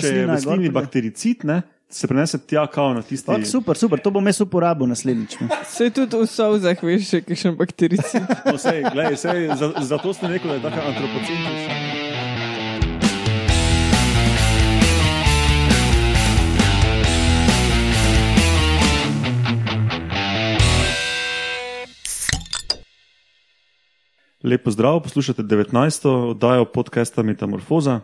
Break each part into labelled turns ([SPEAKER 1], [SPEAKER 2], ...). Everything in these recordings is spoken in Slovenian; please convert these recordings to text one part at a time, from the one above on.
[SPEAKER 1] Če je
[SPEAKER 2] pride.
[SPEAKER 1] baktericid, ne, se prenese tja kao na tisti.
[SPEAKER 2] Ok, super, super, to bom jaz uporabil naslednjič.
[SPEAKER 3] Se tudi v solzah veš, še kakšen baktericid.
[SPEAKER 1] No, sej, glej, sej, za, zato sem rekel, da je tako antropocentrična. Lepo zdrav, poslušate 19. oddajo podcasta Metamorfoza.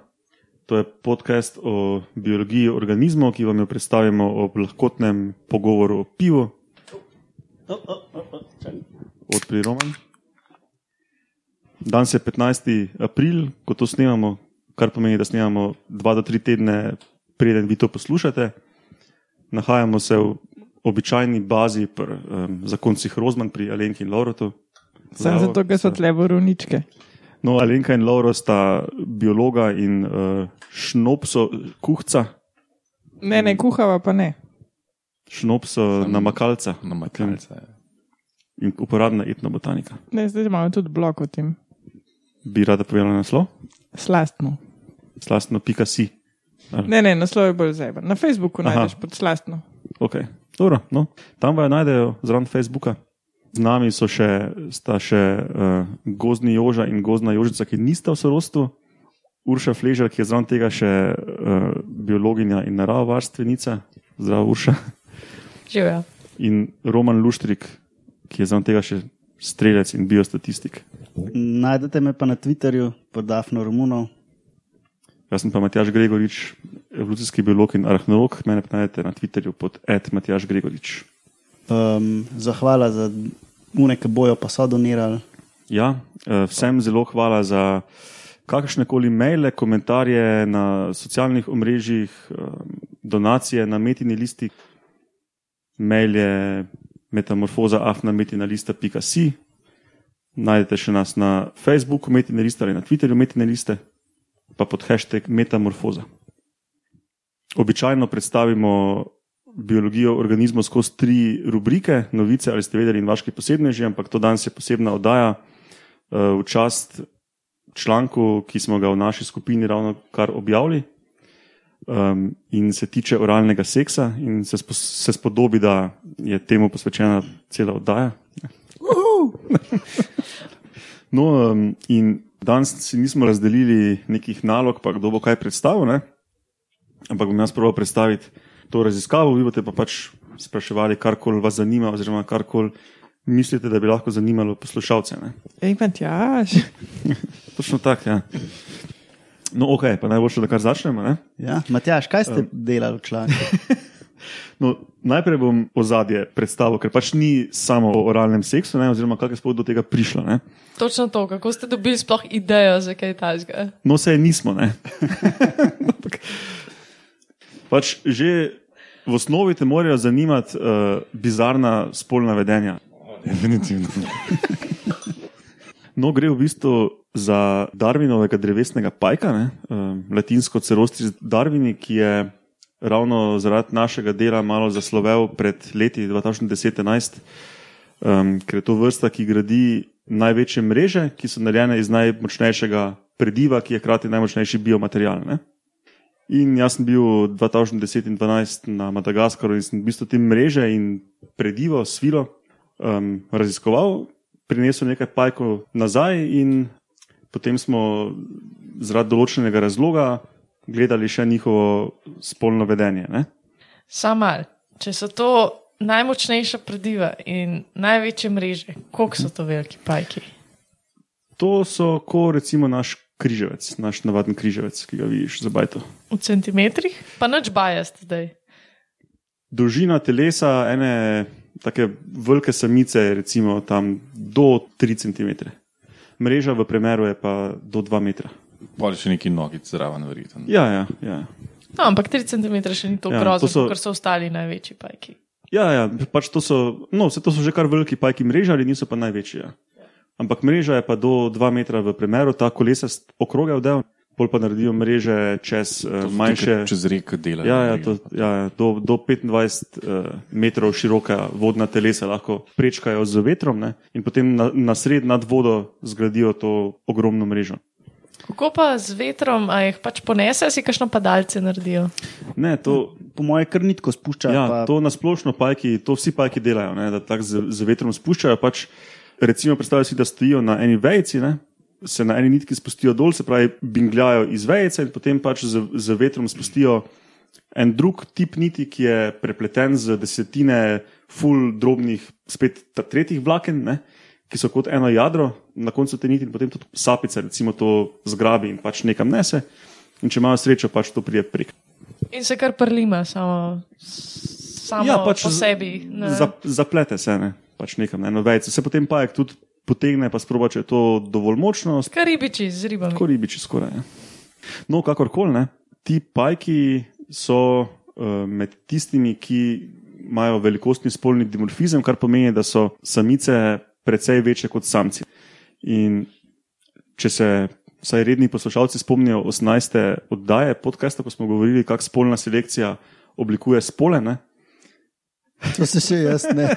[SPEAKER 1] To je podcast o biologiji organizmov, ki vam jo predstavimo ob lahkotnem pogovoru o pivu. Odpri Roman. Danes je 15. april, ko to snemamo, kar pomeni, da snemamo 2 do 3 tedne, preden vi to poslušate. Nahajamo se v običajni bazi pri um, zakoncih Rozman pri Alenki in Laurotu.
[SPEAKER 3] Sam zato, ker so tle borovničke.
[SPEAKER 1] No, Alenka in Lauro sta biologa in uh, šnopso kuhca,
[SPEAKER 3] Ne, ne, kuhava pa ne.
[SPEAKER 1] šnopso namakalca
[SPEAKER 4] Na makalce.
[SPEAKER 1] in uporabna etnobotanika.
[SPEAKER 3] ne zdaj imamo tudi blok o tem.
[SPEAKER 1] Bi rada povedala naslov?
[SPEAKER 3] Slastno.
[SPEAKER 1] Slastno pika si.
[SPEAKER 3] Ne, ne, naslov je bolj zeben. Na Facebooku
[SPEAKER 1] Aha.
[SPEAKER 3] najdeš pod slastno.
[SPEAKER 1] Okay. Dobro, no. Tam vajo najdejo zraven Facebooka. Z nami so še, sta še uh, gozdni joža in gozdna jožica, ki nista v sorostu. Urša Fležer, ki je zraven tega še uh, biologinja in naravovarstvenica. Zdravo, Urša.
[SPEAKER 5] Živijo.
[SPEAKER 1] In Roman Luštrik, ki je zraven tega še strelec in biostatistik.
[SPEAKER 2] Najdete me pa na Twitterju pod Dafno Romunov.
[SPEAKER 1] Jaz sem pa Matjaš Gregorič, evolucijski biolog in arheolog. Mene pa najdete na Twitterju pod Ed Matjaš Gregorič.
[SPEAKER 2] Um, zahvala za une, ki bojo pa so donirali.
[SPEAKER 1] Ja, eh, vsem zelo hvala za kakršne koli maile, komentarje na socialnih omrežjih, eh, donacije na metini listi. Mail je metamorfoza.afnametinalista.si. Najdete še nas na Facebooku, metine liste ali na Twitterju, metine liste, pa pod hashtag metamorfoza. Običajno predstavimo biologijo organizmov skozi tri rubrike, novice ali ste vedeli in vaški posebneži, ampak to danes je posebna oddaja eh, v čast članku, ki smo ga v naši skupini ravno kar objavili um, in se tiče oralnega seksa in se, spo, se spodobi, da je temu posvečena cela oddaja. No, um, in danes si nismo razdelili nekih nalog, pa kdo bo kaj predstavil, ne? ampak bom jaz proval predstaviti to raziskavo, vi boste pa pač spraševali, karkoli vas zanima, oziroma karkoli mislite, da bi lahko zanimalo poslušalce. Ne?
[SPEAKER 3] Ej, Matjaž.
[SPEAKER 1] Točno tako, ja. No, ok, pa najboljše, da kar začnemo. Ne?
[SPEAKER 2] Ja? Matjaš, kaj ste delali v članku?
[SPEAKER 1] No, najprej bom ozadje predstavil, ker pač ni samo o oralnem seksu, ne, oziroma kako je sploh do tega prišlo. Ne.
[SPEAKER 5] Točno to, kako ste dobili sploh idejo za kaj tajnega.
[SPEAKER 1] No, se nismo. Pač že v osnovi te morajo zanimati uh, bizarna spolna vedenja.
[SPEAKER 4] Definitivno.
[SPEAKER 1] No, gre v bistvu za Darwinovega drevesnega pajka, ne, um, latinsko cerostris Darwini, ki je ravno zaradi našega dela malo zaslovel pred leti 2010-2011, um, ker je to vrsta, ki gradi največje mreže, ki so narejene iz najmočnejšega prediva, ki je hkrati najmočnejši biomaterial. Ne. In jaz sem bil 2010 in 2012 na Madagaskaru in sem v bistvu te mreže in predivo, svilo um, raziskoval, prinesel nekaj pajkov nazaj, in potem smo zaradi določenega razloga gledali še njihovo spolno vedenje. Ne?
[SPEAKER 5] Samal, če so to najmočnejša prediva in največje mreže, koliko so to veliki pajki?
[SPEAKER 1] To so kot recimo naš križevec, naš navaden križevec, ki ga vidiš za bajto.
[SPEAKER 5] V centimetrih? Pa nič bajast zdaj.
[SPEAKER 1] Dolžina telesa ene take velike samice je recimo tam do 3 cm. Mreža v premeru je pa do 2 metra.
[SPEAKER 4] Pol še neki nogic zraven, verjetno.
[SPEAKER 1] Ja, ja, ja.
[SPEAKER 5] No, ampak 3 cm še ni to
[SPEAKER 1] Ja,
[SPEAKER 5] grozno,
[SPEAKER 1] so-
[SPEAKER 5] ker so ostali največji pajki.
[SPEAKER 1] Ja, ja pač to so, no, vse to so že kar veliki pajki mreža, ali niso pa največji. Ja. Ampak mreža je pa do 2 metra v premeru, ta kolesa okrogel del, pol pa naredijo mreže čez uh, manjše.
[SPEAKER 4] Čez reke delajo.
[SPEAKER 1] Ja, ja, to, ja, ja, do, do 25 uh, metrov široka vodna telesa lahko prečkajo z vetrom ne, in potem na, na sred nad vodo zgradijo to ogromno mrežo.
[SPEAKER 5] Kako pa z vetrom, a jih pač ponese, si kakšno padalce naredijo?
[SPEAKER 1] Ne, to,
[SPEAKER 2] Po moje kar nitko spušča.
[SPEAKER 1] ja,
[SPEAKER 2] pa,
[SPEAKER 1] to nasplošno pajki, to vsi pajki delajo, ne, da tako z, z vetrom spuščajo. Pač, recimo, predstavljaj si, da stojijo na eni vejci, ne, se na eni nitki spustijo dol, se pravi, bingljajo iz vejce in potem pač z, z vetrom spustijo en drug tip niti, ki je prepleten z desetine full drobnih, spet tretjih vlaken, ne, ki so kot eno jadro na koncu te niti in potem tudi sapice, recimo to zgrabi in pač nekam nese. In če imajo srečo, pač to prije prek.
[SPEAKER 5] In se kar prlima, samo, samo
[SPEAKER 1] Ja, pač
[SPEAKER 5] po sebi. ne.
[SPEAKER 1] Zap, zaplete se ne, pač nekam na eno vejce. Se potem pajek tudi potegne, pa sproba, če je to dovolj močno,
[SPEAKER 5] Kar ribiči z ribami.
[SPEAKER 1] tako ribiči skoraj. Ja. No, kakorkoli ne, ti pajki so uh, med tistimi, ki imajo velikostni spolni dimorfizem, kar pomeni, da so samice precej večje kot samci. In če se vsaj redni poslušalci spomnijo 18. oddaje podcasta, ko smo govorili, kako spolna selekcija oblikuje spole, ne,
[SPEAKER 2] To se še jaz ne,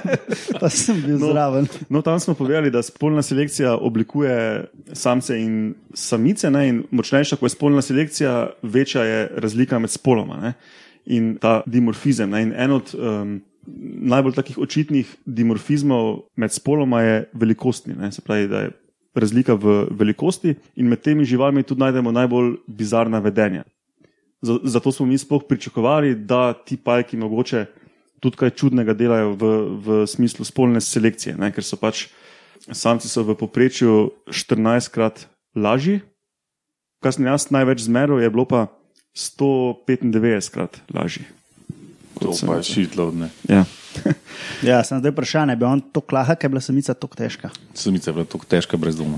[SPEAKER 2] pa sem bil
[SPEAKER 1] No.
[SPEAKER 2] zraven.
[SPEAKER 1] No, tam smo povedali, da spolna selekcija oblikuje samce in samice, ne? in močnejša, ko je spolna selekcija, večja je razlika med spoloma ne? in ta dimorfizem. Ne? In en od um, najbolj takih očitnih dimorfizmov med spoloma je velikostni. Ne? Se pravi, da je razlika v velikosti in med temi živalmi tudi najdemo najbolj bizarna vedenja. Zato smo mi sploh pričakovali, da ti pajki mogoče tudi kaj čudnega delajo v, v smislu spolne selekcije, ne? ker so pač samci so v povprečju 14krat lažji, kar sem jaz največ zmeril, je bilo pa 195krat lažji.
[SPEAKER 4] To pa je
[SPEAKER 1] samica.
[SPEAKER 4] shitload, ne.
[SPEAKER 1] Ja.
[SPEAKER 2] Ja, sem zdaj vprašanje, bi on to lahko, ker je bila samica tako težka.
[SPEAKER 4] Samica je bila tako težka brez doma.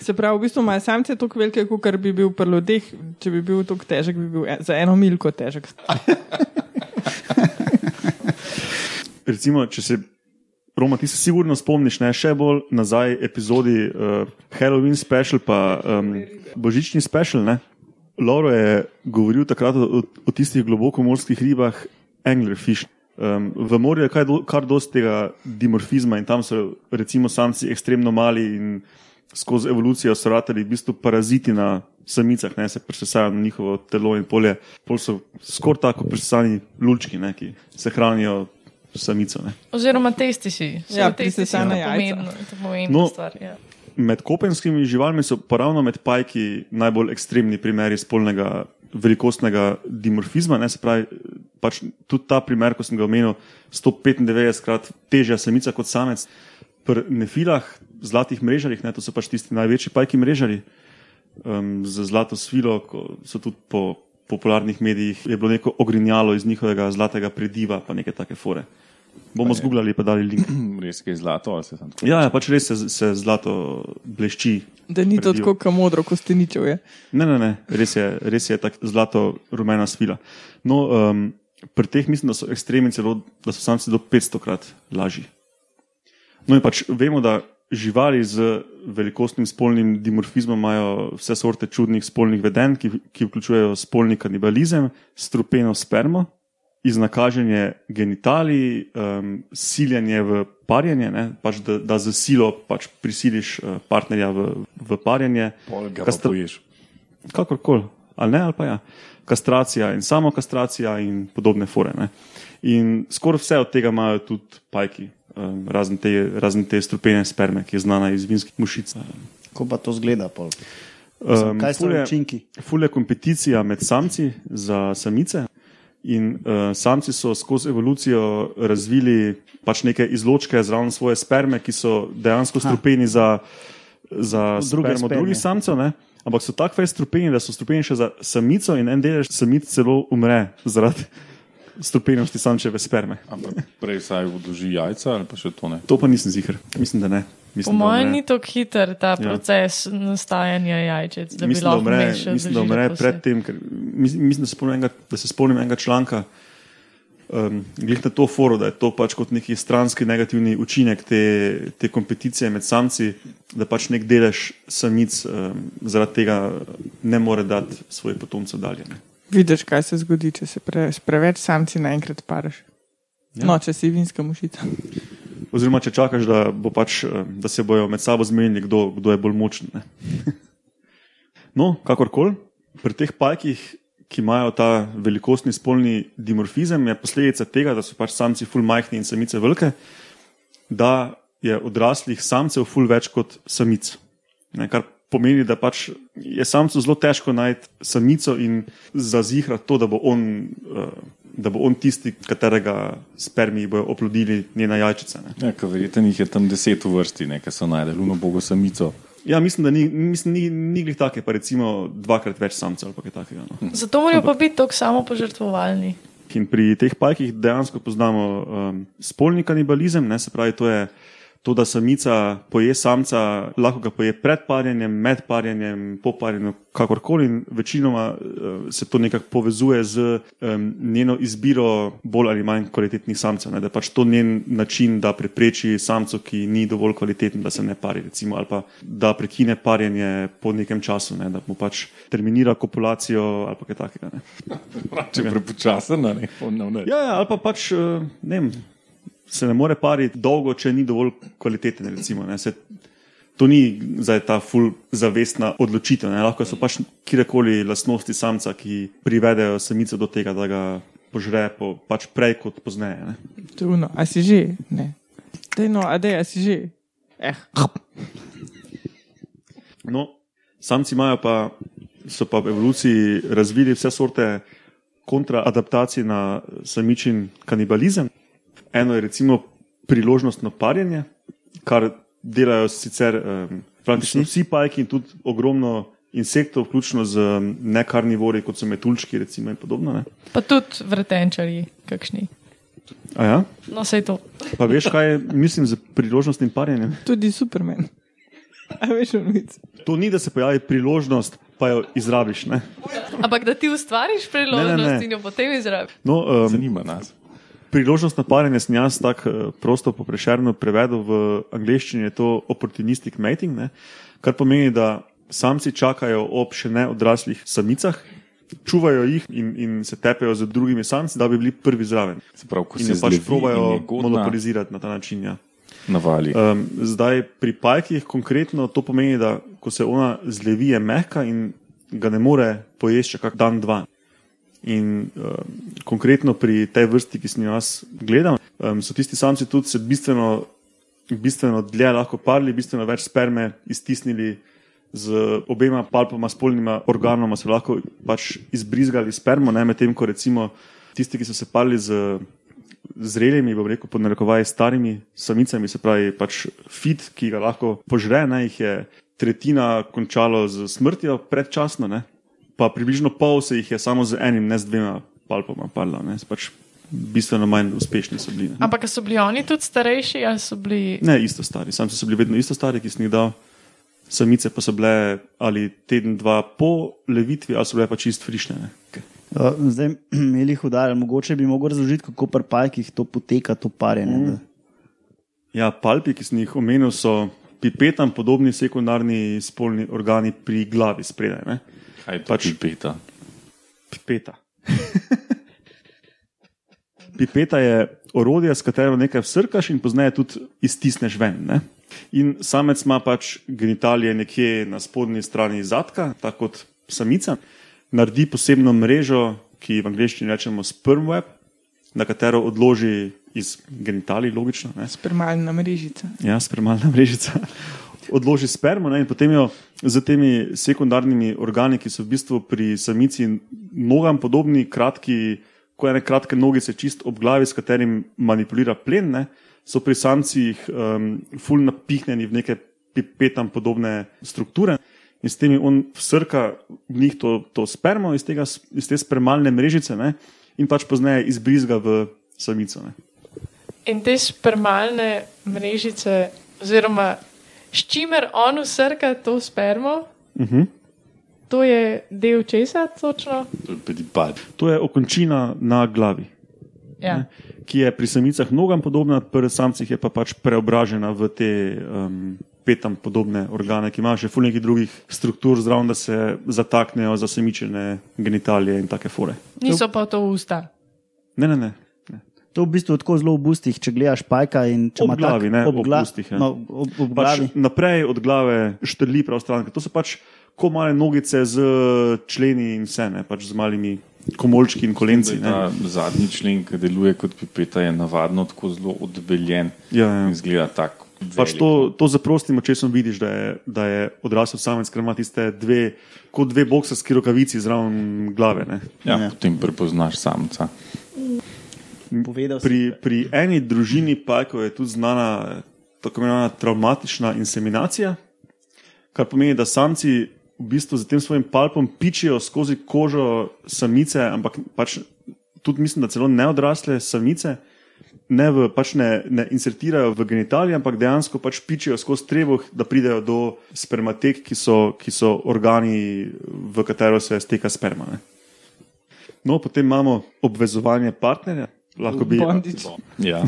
[SPEAKER 3] Se pravi, v bistvu imajo samce tako velike, kot bi bil pri ljudeh. Če bi bil tako težek, bi bil za eno milko težek.
[SPEAKER 1] Recimo, če se. Roma, ti se sigurno spomniš, ne, še bolj nazaj epizodi uh, Halloween special, pa um, božični special. Ne? Lauro je govoril takrat o, o tistih globoko morskih ribah, anglerfish. Um, v morju je kaj do, kar dosti tega dimorfizma in tam so recimo samci ekstremno mali in skozi evolucijo so ratali v bistvu paraziti na samicah, ne, se presesajo na njihovo telo in polje. Pol so skoraj tako presesani lulčki, ne, ki se hranijo samico. Ne.
[SPEAKER 5] Oziroma testi si. Saj
[SPEAKER 3] Ja,
[SPEAKER 5] testi si
[SPEAKER 3] prisesana
[SPEAKER 5] to
[SPEAKER 3] jajca.
[SPEAKER 5] pomembno- je pomembna
[SPEAKER 1] No.
[SPEAKER 5] stvar. Ja.
[SPEAKER 1] Med kopenskimi živalmi so pa ravno med pajki najbolj ekstremni primeri spolnega velikostnega dimorfizma. Ne, se pravi, pač tudi ta primer, ko sem ga omenil, 195 krat težja samica kot samec. Pri nefilah, zlatih mrežarjih, ne, to so pač tisti največji pajki mrežari, um, z zlato svilo, ko so tudi po popularnih medijih, je bilo neko ogrinjalo iz njihovega zlatega prediva, pa neke take fore. Bomo zgooglali pa dali link.
[SPEAKER 4] Res je zlato, ali se tam tako.
[SPEAKER 1] Ja, ja, pač res se, se zlato blešči.
[SPEAKER 3] Da ni to
[SPEAKER 1] Predijo.
[SPEAKER 3] tako, kot modro, kot steničev je.
[SPEAKER 1] Ne, ne, ne, res je, res je tako zlato rumena svila. No, um, pri teh mislim, da so ekstremi celo, da so samci do 500 krat lažji. No in pač vemo, da živali z velikostnim spolnim dimorfizmom imajo vse sorte čudnih spolnih vedenj, ki, ki vključujejo spolni kanibalizem, strupeno spermo, iznakaženje genitalij, um, siljenje v parjenje, ne, pač da, da z silo pač prisiliš uh, partnerja v, v parjenje. Kastra- kakorkoli, ali ne, ali pa ja. Kastracija in samo kastracija in podobne fore. Ne. In skoraj vse od tega imajo tudi pajki, um, razen, te, razen te strupene sperme, ki je znana iz vinskih mušic.
[SPEAKER 2] Ko pa to zgleda, pol.
[SPEAKER 1] Um,
[SPEAKER 2] Kaj so
[SPEAKER 1] ful je-
[SPEAKER 2] učinki?
[SPEAKER 1] Ful je kompeticija med samci za samice. In uh, samci so skozi evolucijo razvili pač neke izločke zraven svoje sperme, ki so dejansko strupeni za, za
[SPEAKER 2] Druge sperme.
[SPEAKER 1] drugih samcev. Ne? Ampak so tako strupeni, da so strupeni še za samico, in en delež samic celo umre zaradi strupenosti samčeve sperme.
[SPEAKER 4] Ampak prej vsaj vloži jajca, ali pa še to ne.
[SPEAKER 1] To pa nisem ziger, mislim, da ne.
[SPEAKER 5] Po
[SPEAKER 1] Mislim, da
[SPEAKER 5] mojem ni tako hiter ta
[SPEAKER 1] Ja.
[SPEAKER 5] proces nastajanja jajčec, da bi
[SPEAKER 1] mislim, da
[SPEAKER 5] lahko
[SPEAKER 1] umre,
[SPEAKER 5] še
[SPEAKER 1] mislim, da umre
[SPEAKER 5] po vse.
[SPEAKER 1] predtem, ker mislim, mislim, da, se spomnim enega, da se spomnim enega članka, um, glih na to foro, da je to pač kot neki stranski negativni učinek te, te kompeticije med samci, da pač nek delež samic um, zaradi tega ne more dati svoje potomcev dalje. Ne.
[SPEAKER 3] Vidiš, kaj se zgodi, če se pre, preveč samci naenkrat paraš.
[SPEAKER 1] Ja.
[SPEAKER 3] No, če si vinska mušica.
[SPEAKER 1] Oziroma, če čakaš, da, bo pač, um, da se bojo med sabo zmenili, kdo, kdo je bolj močen. No, kakorkoli, pri teh pajkih, ki imajo ta velikostni spolni dimorfizem, je posledica tega, da so pač samci ful majhni in samice velike, da je odraslih samcev ful več kot samic. Ne, kar pomeni, da pač je samcu zelo težko najti samico in zazihrati to, da bo on. Uh, Da bo on tisti, katerega spermiji bodo oplodili njena jajčica. Ne.
[SPEAKER 4] Ja, verjetno jih je tam deset v vrsti, nekaj so najdel, luno bogo samico.
[SPEAKER 1] Ja, mislim, da ni, mislim, ni, ni glih take, pa recimo dvakrat več samcev ali kaj takega. No.
[SPEAKER 5] Zato morajo pa biti tako samo požrtvovalni.
[SPEAKER 1] In pri teh pajkih dejansko poznamo um, spolni kanibalizem, ne, se pravi, to je to, da samica poje samca, lahko ga poje pred parjenjem, med parjenjem, po parjenju, kakorkoli. In večinoma uh, se to nekako povezuje z um, njeno izbiro bolj ali manj kvalitetnih samcev. Ne, da pač to njen način, da prepreči samcu, ki ni dovolj kvaliteten, da se ne pari, recimo, ali pa da prekine parjenje po nekem času, ne, da mu pač terminira kopulacijo ali kaj takega. Ne.
[SPEAKER 4] Če prepočasen, ne, ne.
[SPEAKER 1] Ja, ja, ali pa pač uh, ne. Vem, se ne more pariti dolgo, če ni dovolj kvaliteten. Recimo, se, to ni zdaj ta full zavestna odločitev. Ne? Lahko so pač kjerkoli lastnosti samca, ki privedejo samico do tega, da ga požre po, pač prej kot pozneje.
[SPEAKER 3] Tuno, a si že? Ne. Dejno, a dej, a si že? Eh.
[SPEAKER 1] No, samci imajo pa, so pa v evoluciji razvili vse sorte kontraadaptacij na samičin kanibalizem. Eno je recimo priložnostno parjenje, kar delajo sicer um, praktično vsi pajki in tudi ogromno insektov, vključno z nekarnivori, kot so metulčki recimo, in podobno. Ne.
[SPEAKER 5] Pa tudi vrtenčari, kakšni.
[SPEAKER 1] A ja?
[SPEAKER 5] No, sej to.
[SPEAKER 1] Pa veš, kaj je, mislim, z priložnostnim parjenjem?
[SPEAKER 3] Tudi Superman. A veš, ulic.
[SPEAKER 1] To ni, da se pojavi priložnost, pa jo izrabiš. Ne?
[SPEAKER 5] Ampak da ti ustvariš priložnost
[SPEAKER 1] Ne, ne, ne.
[SPEAKER 5] in jo potem izrabiš.
[SPEAKER 1] No, um,
[SPEAKER 4] Zanima nas.
[SPEAKER 1] Priložnost na parjenje sem jaz tako eh, prosto poprešerno prevedel v angleščini, je to opportunistic mating, ne? kar pomeni, da samci čakajo ob še ne odraslih samicah, čuvajo jih in, in se tepejo z drugimi samci, da bi bili prvi zraven.
[SPEAKER 4] Se pravi, ko
[SPEAKER 1] In
[SPEAKER 4] se
[SPEAKER 1] pač
[SPEAKER 4] godna,
[SPEAKER 1] monopolizirati na ta način. Ja.
[SPEAKER 4] navali.
[SPEAKER 1] Um, zdaj, pri pajkih konkretno to pomeni, da ko se ona zlevi, je mehka in ga ne more pojesti kak dan, dva. In um, konkretno pri tej vrsti, ki sem jo jaz gledal, um, so tisti samci tudi se bistveno, bistveno dlje lahko parili, bistveno več sperme iztisnili. Z obema palpama, spolnima organoma so lahko pač izbrizgali spermo, ne medtem ko recimo tisti, ki so se parili z zrelimi, bom rekel, pod narekovaji starimi samicami, se pravi pač fit, ki ga lahko požre, ne, jih je tretjina končalo z smrtjo predčasno, ne, pa približno pol se jih je samo z enim, ne z dvema palpama parilo, ne, pač bistveno manj uspešni so bili. Ne,
[SPEAKER 5] Ampak so bili oni tudi starejši ali so bili.
[SPEAKER 1] ne isto stari, samci so bili vedno isto stari, ki sem jih dal. Samice pa so bile ali teden, dva po levitvi, ali so bile pa čist frišne. Ne.
[SPEAKER 2] Uh, zdaj, imeli hudar, mogoče bi mogel razložiti, kako pri pajkih to poteka, to parjenje. Mm.
[SPEAKER 1] Ja, palpi, ki sem jih omenil, so pipetam podobni sekundarni spolni organi pri glavi spredaj.
[SPEAKER 4] Kaj je
[SPEAKER 1] pač-
[SPEAKER 4] pipeta?
[SPEAKER 1] Pipeta. Pipeta je orodje, s katero nekaj vsrkaš in pozneje tudi iztisneš ven. Ne? In samec ima pač genitalije nekje na spodnji strani zadka, tako kot samica, naredi posebno mrežo, ki v angleščini rečemo sperm web, na katero odloži iz genitalij, logično. Ne?
[SPEAKER 3] Spermalna mrežica.
[SPEAKER 1] Ja, spermalna mrežica. Odloži spermo ne, in potem jo z temi sekundarnimi organi, ki so v bistvu pri samici nogam podobni, kratki, kot ene kratke nogice, čist ob glavi, s katerim manipulira plen, ne, so pri samcih um, ful napihnjeni v neke pipetam podobne strukture. In s tem on vsrka v njih to, to spermo iz, tega, iz te spermalne mrežice ne, in pač pozneje izbrizga v samico. Ne.
[SPEAKER 5] In te spermalne mrežice, oziroma s čimer on usrka to spermo,
[SPEAKER 1] Uh -huh.
[SPEAKER 5] to je del česa točno.
[SPEAKER 4] To je pedipad.
[SPEAKER 1] To je okončina na glavi.
[SPEAKER 5] Ja.
[SPEAKER 1] ki je pri samicah nogam podobna, pri samcih je pa pač preobražena v te um, petam podobne organe, ki imajo še ful nekih drugih struktur zraven, da se zataknejo za semičene genitalije in take fore.
[SPEAKER 5] Niso pa to usta.
[SPEAKER 1] Ne, ne, ne.
[SPEAKER 2] To je v bistvu tako zelo v bustih, če gledaš pajka in če
[SPEAKER 1] Ob glavi,
[SPEAKER 2] tak,
[SPEAKER 1] ne,
[SPEAKER 2] ob,
[SPEAKER 1] ob
[SPEAKER 2] gla-
[SPEAKER 1] ustih, ja.
[SPEAKER 2] No, ob, ob
[SPEAKER 1] Pač
[SPEAKER 2] glavi.
[SPEAKER 1] naprej od glave štrli prav stran. To so pač ko male nogice z členi in vse, ne, pač z malimi komolčki in kolenci.
[SPEAKER 4] Ta zadnji člen, ki deluje kot pipeta, je navadno tako zelo odbeljen.
[SPEAKER 1] Ja, ja.
[SPEAKER 4] In Izgleda tako.
[SPEAKER 1] Pač to, to za prostim očesom vidiš, da je, da je odrasel samec, ker ima tiste dve, kot dve boksarski rokavici zraven glave. Ne.
[SPEAKER 4] Ja,
[SPEAKER 2] Ja.
[SPEAKER 4] potem prepoznaš samca.
[SPEAKER 2] Povedal.
[SPEAKER 1] Pri, pri eni družini pajkov je tudi znana tako imenovana traumatična inseminacija, kar pomeni, da samci v bistvu z tem svojim palpom pičijo skozi kožo samice, ampak pač tudi mislim, da celo neodrasle samice. Ne, v, pač ne, ne insertirajo v genitalije, ampak dejansko pač pičijo skozi trebuh, da pridejo do spermatek, ki so, ki so organi, v katero se steka sperma. Ne. No, potem imamo obvezovanje partnerja, lahko bi
[SPEAKER 3] Bondič.
[SPEAKER 4] Ja.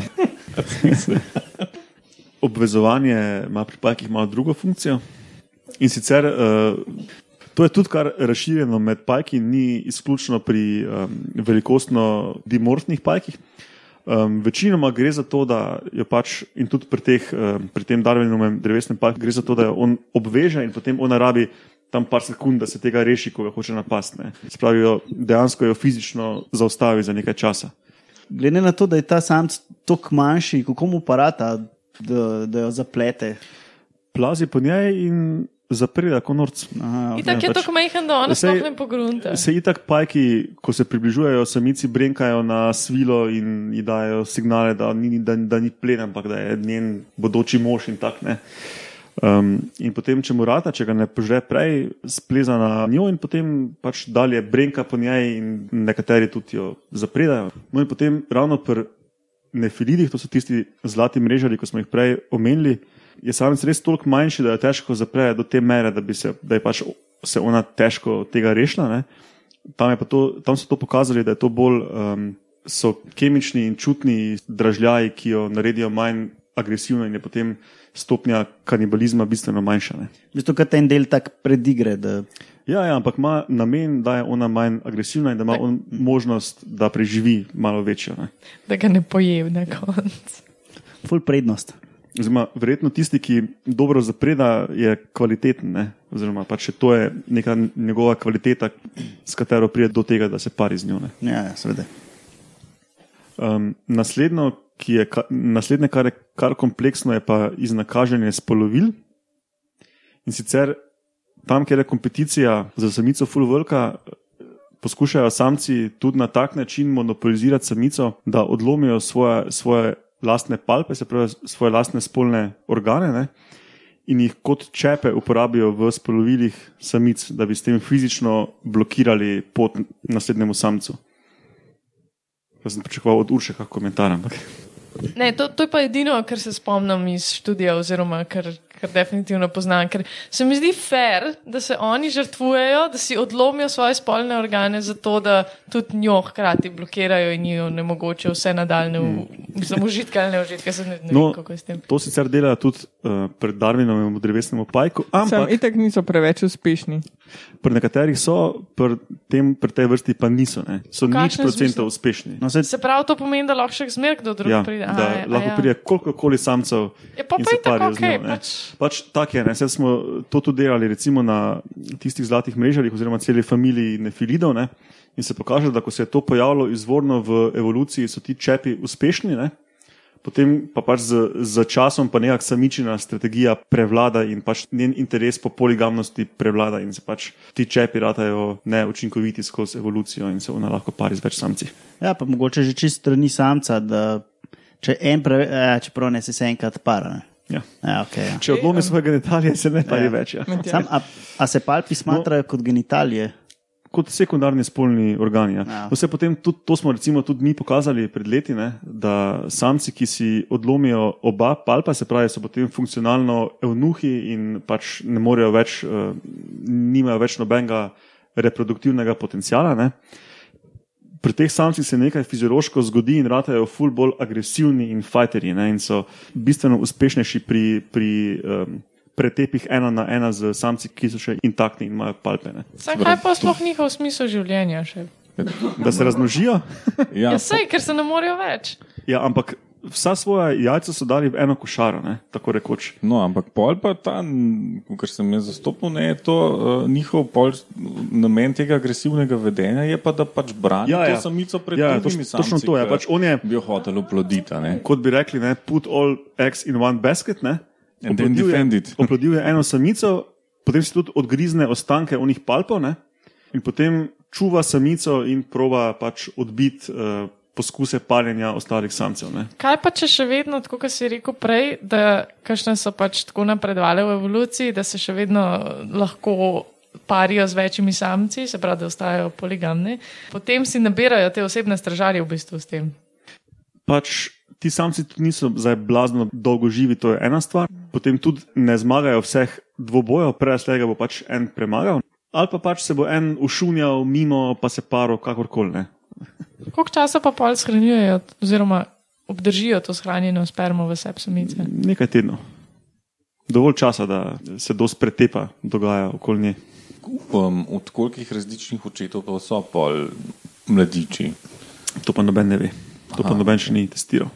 [SPEAKER 1] obvezovanje ima pri pajkih malo drugo funkcijo. In sicer uh, to je tudi kar razširjeno med pajki, ni izključno pri um, velikostno dimorfnih pajkih. Um, večinoma gre za to, da jo pač, in tudi pri, teh, um, pri tem darvenem drevesnem pajku, gre za to, da jo on obveže in potem ona rabi tam par sekund, da se tega reši, ko ga hoče napasti. ne. Se pravi, jo, dejansko jo fizično zaustavi za nekaj časa.
[SPEAKER 2] Glede na to, da je ta samc tako manjši, kako mu parata, da, da jo zaplete.
[SPEAKER 1] Plazi po njej in zapreda kot norc.
[SPEAKER 2] Aha,
[SPEAKER 5] In tako je
[SPEAKER 1] pač-
[SPEAKER 5] tako majhen, da ona
[SPEAKER 1] Sej-
[SPEAKER 5] sploh ne pogrunta.
[SPEAKER 1] Se itak pajki, ko se približujejo, samici brenkajo na svilo in ji dajo signale, da ni, da, da ni plen, ampak da je njen bodoči mož in tak ne. Um, in potem, če mu rata, če ga ne požre prej, spleza na njo in potem pač dalje brenka po njej in nekateri tudi jo zapredajo. No in potem ravno pri nefilidih, to so tisti zlati mrežari, ko smo jih prej omenili, je samec res toliko manjši, da jo težko zapre do te mere, da, se, da je pač se ona težko tega rešila. Ne. Tam, je to, tam so to pokazali, da je to bolj um, so kemični in čutni dražljaji, ki jo naredijo manj agresivno in je potem stopnja kanibalizma bistveno manjša. Ne.
[SPEAKER 2] V bistvu, kot en del tak predigre. Da,
[SPEAKER 1] Ja, ja, ampak ima namen, da je ona manj agresivna in da ima on možnost, da preživi malo večjo. Ne.
[SPEAKER 5] Da ga ne poje na koncu.
[SPEAKER 2] ful prednost.
[SPEAKER 1] Oziroma, verjetno tisti, ki dobro zapreda, je kvaliteten. Ne? Oziroma, pač to je neka njegova kvaliteta, s katero pride do tega, da se pari z njo. Ne?
[SPEAKER 2] Ja, ja, seveda.
[SPEAKER 1] Um, naslednjo, ki je, ka- naslednje, kar je kar kompleksno, je pa iznakaženje spolovil. In sicer tam, kjer je kompeticija za samico full velika, poskušajo samci tudi na tak način monopolizirati samico, da odlomijo svoje, svoje lastne palpe, se pravi svoje lastne spolne organe. Ne? In jih kot čepe uporabijo v spolovilih samic, da bi s tem fizično blokirali pot naslednjemu samcu. Jaz sem pričakoval od Urša kakšen komentar. Ampak.
[SPEAKER 5] Ne, to, to je pa edino, kar se spomnim iz študija, oziroma kar, kar definitivno poznam. Ker se mi zdi fair, da se oni žrtvujejo, da si odlomijo svoje spolne organe, zato da tudi njo hkrati blokirajo in jo ne mogoče vse nadaljne, v, samo užitke ali ne užitke, se ne, ne
[SPEAKER 1] No,
[SPEAKER 5] vem, kako je s tem.
[SPEAKER 1] To sicer delajo tudi uh, pred Darwinovim v drevesnem pajku,
[SPEAKER 3] Sam
[SPEAKER 1] ampak
[SPEAKER 3] itak niso preveč uspešni.
[SPEAKER 1] Pri nekaterih so, pri, tem, pri tej vrsti pa niso. Ne. So nič procentov uspešni.
[SPEAKER 2] No, se,
[SPEAKER 5] Se pravi, to pomeni, da lahko še zmer kdo drug
[SPEAKER 1] Ja,
[SPEAKER 5] pride.
[SPEAKER 1] da
[SPEAKER 5] a, je-
[SPEAKER 1] lahko
[SPEAKER 5] ja.
[SPEAKER 1] pride kolikokoli samcev.
[SPEAKER 5] Ja, pa pa je tako,
[SPEAKER 1] njo, ne.
[SPEAKER 5] pač.
[SPEAKER 1] Pač tako je. Ne. Saj smo to tudi delali recimo na tistih zlatih mrežarjih oziroma celi familiji nefilidov. Ne. In se pokaže, da ko se je to pojavilo izvorno v evoluciji, so ti čepi uspešni. Ne. Potem pa pač z, z časom pa nekakšna samičina strategija prevlada in pač njen interes po poligamnosti prevlada in se pač ti čepi ratajo neučinkoviti skozi evolucijo in se ona lahko pari z več samci.
[SPEAKER 2] ja, pa mogoče že čist strani samca, da če en preveč, ja, čeprav ne se se enkrat para. Ne.
[SPEAKER 1] Ja.
[SPEAKER 2] Ja, okay, ja.
[SPEAKER 1] Če odlomi svoje genitalije, se ne pari
[SPEAKER 2] Ja.
[SPEAKER 1] več. Ja.
[SPEAKER 2] Sam, a, a se palpi smatrajo no, kot genitalije?
[SPEAKER 1] Kot sekundarni spolni organi. Ja.
[SPEAKER 2] Ja.
[SPEAKER 1] Vse potem, tudi, to smo recimo tudi mi pokazali pred leti, ne, da samci, ki si odlomijo oba palpa, se pravi, so potem funkcionalno evnuhi in pač ne morejo več, uh, nimajo več nobenega reproduktivnega potencijala. Ne. Pri teh samcih se nekaj fiziološko zgodi in ratajo ful bolj agresivni in fajterji ne, in so bistveno uspešnejši pri, pri um, pretepih ena na ena z samci, ki so še intaktni in imajo palpe. Ne.
[SPEAKER 5] Saj kaj pa sploh njihov smisel življenja še?
[SPEAKER 1] Da se razmnožijo.
[SPEAKER 4] Ja,
[SPEAKER 5] Ja, sej, ker se ne morejo več.
[SPEAKER 1] Ja, ampak vsa svoja jajca so dali v eno košaro, ne, tako rekoč.
[SPEAKER 4] No, ampak pol pa ta, kar sem jaz zastopil, ne je to uh, njihov pol, namen tega agresivnega vedenja, je pa da pač brani
[SPEAKER 1] Ja,
[SPEAKER 4] ja, to samico pred
[SPEAKER 1] Ja,
[SPEAKER 4] drugimi
[SPEAKER 1] toč- točno
[SPEAKER 4] samci,
[SPEAKER 1] to je, pač on je-
[SPEAKER 4] bi jo hotel oploditi. a ne.
[SPEAKER 1] Kot bi rekli, ne, put all eggs in one basket. Ne,
[SPEAKER 4] And then
[SPEAKER 1] Oplodil je-
[SPEAKER 4] defend it.
[SPEAKER 1] Oplodil je eno samico, potem si tudi odgrizne ostanke onih palpov ne, in potem čuva samico in proba pač odbiti uh, poskuse paljenja ostalih samcev. Ne.
[SPEAKER 5] Kaj pa če še vedno, tako kot si rekel prej, da kakšne so pač tako napredovale v evoluciji, da se še vedno lahko parijo z večjimi samci, se pravi, da ostajajo poligamni, potem si nabirajo te osebne stražarje v bistvu s tem.
[SPEAKER 1] pač ti samci tudi niso zdaj blazno dolgo živi, to je ena stvar. Potem tudi ne zmagajo vseh dvobojev, prej slega bo pač en premagal. Ali pa pač se bo en ušunjal mimo, pa se paro, kakorkoli. Ne.
[SPEAKER 5] Koliko časa pa pol shranjujejo, oziroma obdržijo to shranjeno spermo v sebi samice?
[SPEAKER 1] Nekaj tednov. Dovolj časa, da se dosti pretepa dogaja okoli nje.
[SPEAKER 4] Um, od kolikih različnih očetov pa so pol mladiči?
[SPEAKER 1] To pa noben ne ve, to pa noben še ni testiral.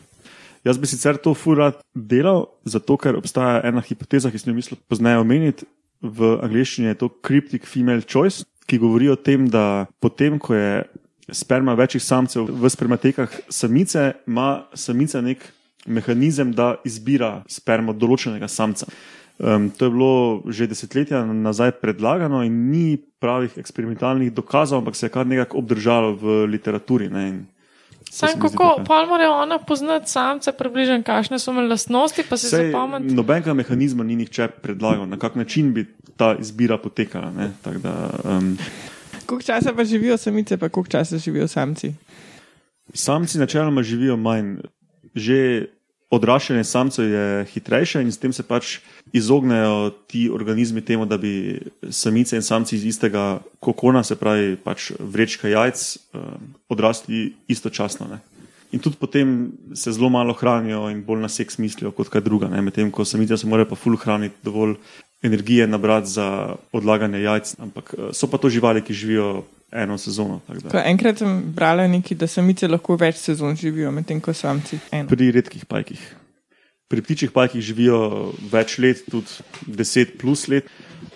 [SPEAKER 1] Jaz bi sicer to furat delal, zato ker obstaja ena hipoteza, ki sem jo mislil pozneje omeniti. V angleščini je to cryptic female choice, ki govori o tem, da potem, ko je sperma večjih samcev v spermatekah samice, ima samica nek mehanizem, da izbira spermo določenega samca. Um, to je bilo že desetletja nazaj predlagano in ni pravih eksperimentalnih dokazov, ampak se je kar nekako obdržalo v literaturi. Ne, in
[SPEAKER 5] Sam
[SPEAKER 1] se
[SPEAKER 5] kako,
[SPEAKER 1] tako.
[SPEAKER 5] pol mora ona poznati samce, približno kakšne so imeli lastnosti, pa si
[SPEAKER 1] Sej,
[SPEAKER 5] zapomniti.
[SPEAKER 1] nobenega mehanizma ni nihče predlagal, na kak način bi ta izbira potekala. Da, um,
[SPEAKER 3] Koliko časa pa živijo samice, pa koliko časa živijo samci?
[SPEAKER 1] samci načeloma živijo manj. Že odraščanje samcev je hitrejše in s tem se pač izognejo ti organizmi temu, da bi samice in samci iz istega kokona, se pravi pač vrečka jajc, um, odrasli istočasno. Ne. In tudi potem se zelo malo hranijo in bolj na seks mislijo kot kaj druga. Medtem ko samice se morajo pa ful hraniti, dovolj energije nabrati za odlaganje jajc. Ampak eh, so pa to živali, ki živijo eno sezono.
[SPEAKER 3] Pa enkrat sem brala nekaj, da samice lahko več sezon živijo, medtem ko samci eno.
[SPEAKER 1] Pri redkih pajkih. Pri ptičjih pajkih živijo več let, tudi 10 plus let.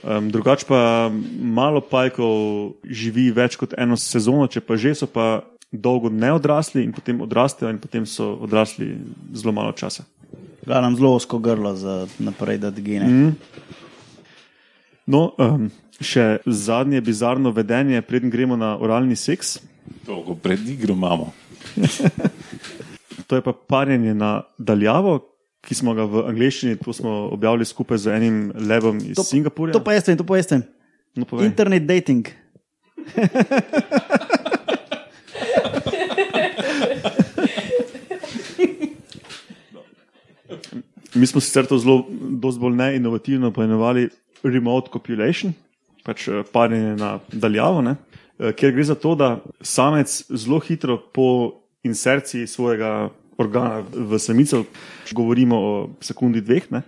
[SPEAKER 1] Um, drugače pa malo pajkov živi več kot eno sezono, če pa že so pa dolgo neodrasli in potem odrastejo in potem so odrasli zelo malo časa.
[SPEAKER 2] Da nam zelo osko grlo za naprej, da gene.
[SPEAKER 1] Mm. No, um, še zadnje bizarno vedenje, preden gremo na oralni seks.
[SPEAKER 4] Dolgo pred igro imamo.
[SPEAKER 1] To je pa parjenje na daljavo, ki smo ga v angleščini, to smo objavili skupaj z enim levom iz
[SPEAKER 2] To-
[SPEAKER 1] Singapurja.
[SPEAKER 2] To pa jaz vem, to pa jaz vem.
[SPEAKER 1] no, povej.
[SPEAKER 2] Internet dating.
[SPEAKER 1] Mi smo sicer to zelo, dosti bolj neinovativno poimenovali remote copulation, pač eh, parjenje na daljavo, ne? Eh, kjer gre za to, da samec zelo hitro po inserciji svojega organa v samico, govorimo o sekundi dveh, ne?